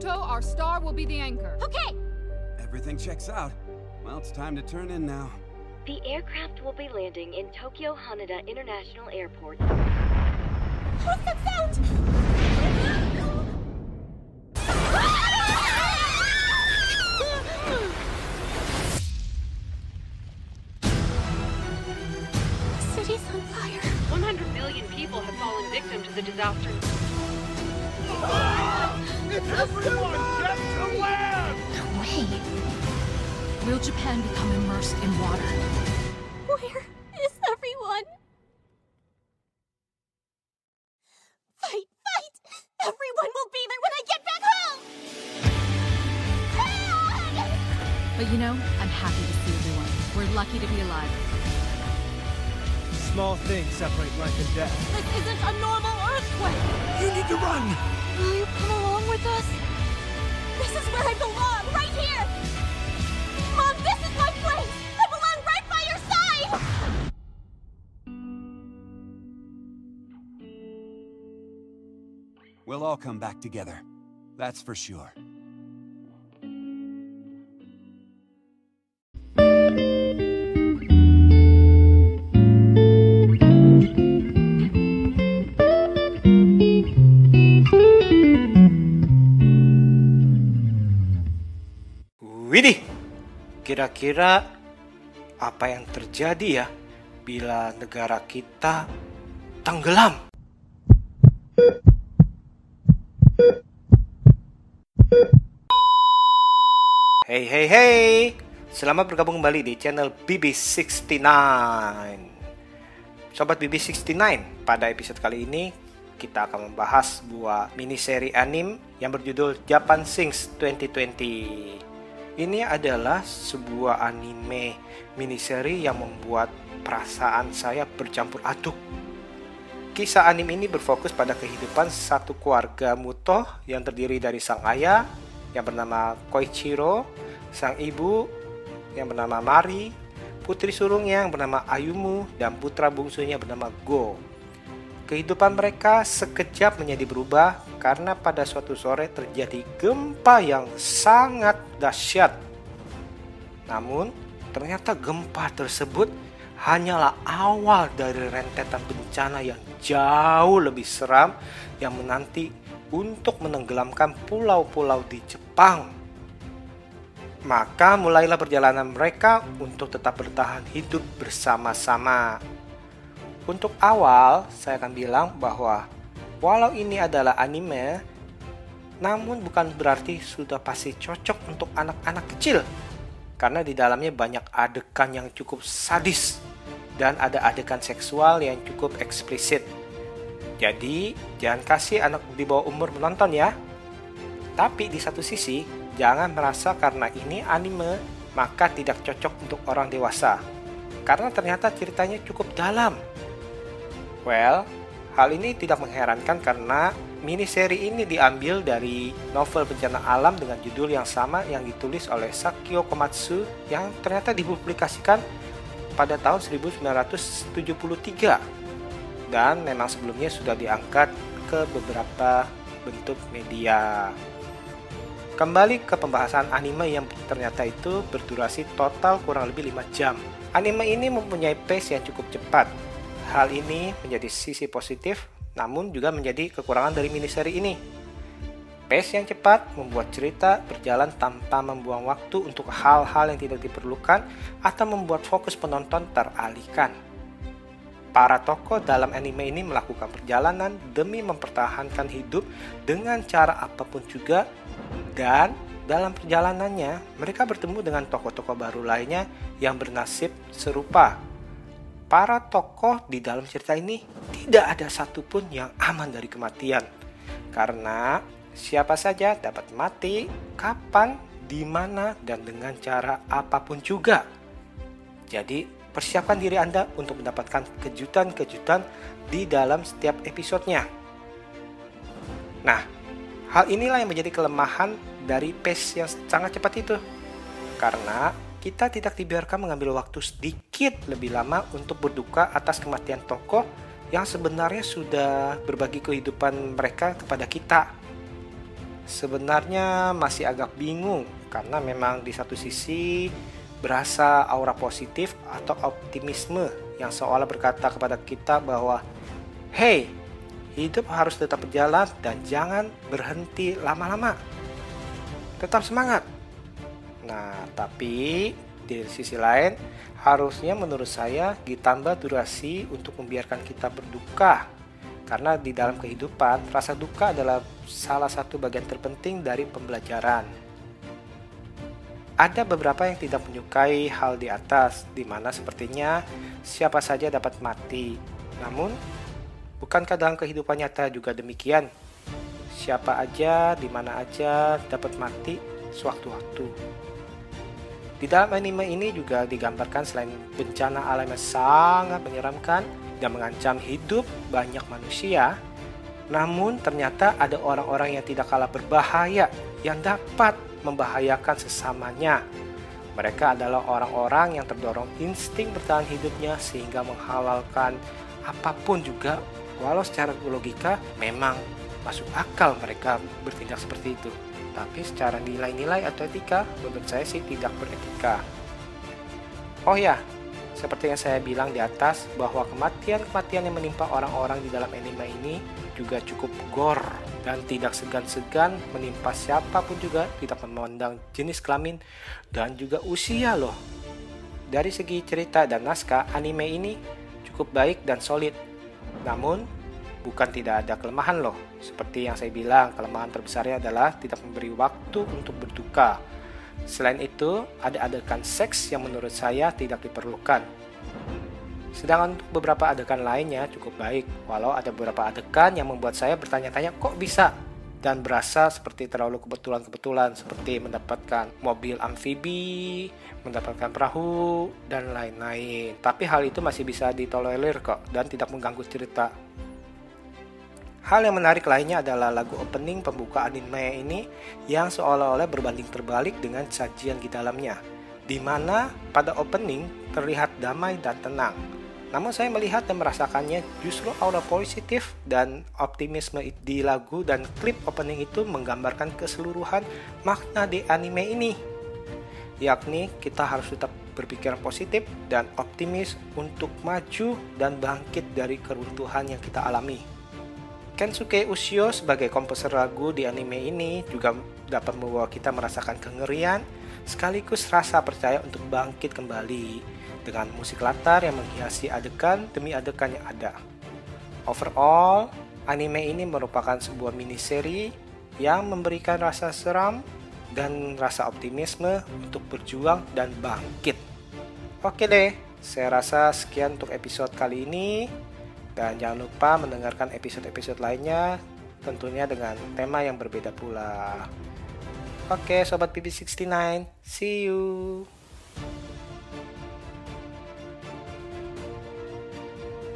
Muto, our star will be the anchor. Okay! Everything checks out. Well, it's time to turn in now. The aircraft will be landing in Tokyo Haneda International Airport. What's that sound? Will Japan become immersed in water? Where is everyone? Fight, fight! Everyone will be there when I get back home! Dad! But you know, I'm happy to see everyone. We're lucky to be alive. Small things separate life and death. This isn't a normal earthquake! You need to run! Will you come along with us? This is where I belong, right here! We'll all come back together. That's for sure. Widih, kira-kira apa yang terjadi ya bila negara kita tenggelam? Hey hey selamat bergabung kembali di channel BB69. Sobat BB69, pada episode kali ini kita akan membahas sebuah mini seri anime yang berjudul Japan Sings 2020. Ini adalah sebuah anime mini seri yang membuat perasaan saya bercampur aduk. Kisah anime ini berfokus pada kehidupan satu keluarga Muto yang terdiri dari sang ayah yang bernama Koichiro, sang ibu yang bernama Mari, putri sulungnya yang bernama Ayumu, dan putra bungsunya bernama Go. Kehidupan mereka sekejap menjadi berubah karena pada suatu sore terjadi gempa yang sangat dahsyat. Namun, ternyata gempa tersebut hanyalah awal dari rentetan bencana yang jauh lebih seram yang menanti untuk menenggelamkan pulau-pulau di Jepang. Maka mulailah perjalanan mereka untuk tetap bertahan hidup bersama-sama. Untuk awal, saya akan bilang bahwa walau ini adalah anime, namun bukan berarti sudah pasti cocok untuk anak-anak kecil. Karena di dalamnya banyak adegan yang cukup sadis dan ada adegan seksual yang cukup eksplisit. Jadi, jangan kasih anak di bawah umur menonton ya. Tapi di satu sisi, jangan merasa karena ini anime, maka tidak cocok untuk orang dewasa. Karena ternyata ceritanya cukup dalam. Well, hal ini tidak mengherankan karena mini seri ini diambil dari novel bencana alam dengan judul yang sama yang ditulis oleh Sakio Komatsu yang ternyata dipublikasikan pada tahun 1973 dan memang sebelumnya sudah diangkat ke beberapa bentuk media. Kembali ke pembahasan anime yang ternyata itu berdurasi total kurang lebih 5 jam. Anime ini mempunyai pace yang cukup cepat. Hal ini menjadi sisi positif, namun juga menjadi kekurangan dari mini seri ini. Pace yang cepat membuat cerita berjalan tanpa membuang waktu untuk hal-hal yang tidak diperlukan atau membuat fokus penonton teralihkan. Para tokoh dalam anime ini melakukan perjalanan demi mempertahankan hidup dengan cara apa pun juga dan dalam perjalanannya mereka bertemu dengan tokoh-tokoh baru lainnya yang bernasib serupa. Para tokoh di dalam cerita ini tidak ada satupun yang aman dari kematian karena siapa saja dapat mati kapan, di mana, dan dengan cara apa pun juga. Jadi, persiapkan diri Anda untuk mendapatkan kejutan-kejutan di dalam setiap episodenya. Nah, hal inilah yang menjadi kelemahan dari pace yang sangat cepat itu. Karena kita tidak dibiarkan mengambil waktu sedikit lebih lama untuk berduka atas kematian tokoh yang sebenarnya sudah berbagi kehidupan mereka kepada kita. sebenarnya masih agak bingung karena memang di satu sisi berasa aura positif atau optimisme yang seolah berkata kepada kita bahwa hey, hidup harus tetap berjalan dan jangan berhenti lama-lama. Tetap semangat. Nah, tapi di sisi lain harusnya menurut saya ditambah durasi untuk membiarkan kita berduka karena di dalam kehidupan rasa duka adalah salah satu bagian terpenting dari pembelajaran. Ada beberapa yang tidak menyukai hal di atas, di mana sepertinya siapa saja dapat mati. Namun, bukankah dalam kehidupan nyata juga demikian? Siapa aja, di mana aja dapat mati sewaktu-waktu. Di dalam anime ini juga digambarkan selain bencana alam yang sangat menyeramkan dan mengancam hidup banyak manusia, namun ternyata ada orang-orang yang tidak kalah berbahaya yang dapat membahayakan sesamanya. Mereka adalah orang-orang yang terdorong insting bertahan hidupnya sehingga menghalalkan apa pun juga walau secara logika memang masuk akal mereka bertindak seperti itu. Tapi secara nilai-nilai atau etika menurut saya sih tidak beretika. Oh ya, seperti yang saya bilang di atas, bahwa kematian-kematian yang menimpa orang-orang di dalam anime ini juga cukup gore dan tidak segan-segan menimpa siapa pun juga tidak memandang jenis kelamin dan juga usia loh. Dari segi cerita dan naskah, anime ini cukup baik dan solid. Namun, bukan tidak ada kelemahan loh. Seperti yang saya bilang, kelemahan terbesarnya adalah tidak memberi waktu untuk berduka Selain itu, ada adegan seks yang menurut saya tidak diperlukan. Sedangkan untuk beberapa adegan lainnya cukup baik, walau ada beberapa adegan yang membuat saya bertanya-tanya kok bisa dan berasa seperti terlalu kebetulan-kebetulan seperti mendapatkan mobil amfibi, mendapatkan perahu, dan lain-lain. Tapi hal itu masih bisa ditolerir kok dan tidak mengganggu cerita. Hal yang menarik lainnya adalah lagu opening pembuka anime ini yang seolah-olah berbanding terbalik dengan sajian di dalamnya, di mana pada opening terlihat damai dan tenang. Namun saya melihat dan merasakannya justru aura positif dan optimisme di lagu dan klip opening itu menggambarkan keseluruhan makna di anime ini. Yakni kita harus tetap berpikiran positif dan optimis untuk maju dan bangkit dari keruntuhan yang kita alami. Kensuke Ushio sebagai komposer lagu di anime ini juga dapat membawa kita merasakan kengerian sekaligus rasa percaya untuk bangkit kembali dengan musik latar yang menghiasi adegan demi adegan yang ada. Overall, anime ini merupakan sebuah mini seri yang memberikan rasa seram dan rasa optimisme untuk berjuang dan bangkit. Oke deh, saya rasa sekian untuk episode kali ini. Dan jangan lupa mendengarkan episode-episode lainnya tentunya dengan tema yang berbeda pula. Oke, sobat PP69, see you.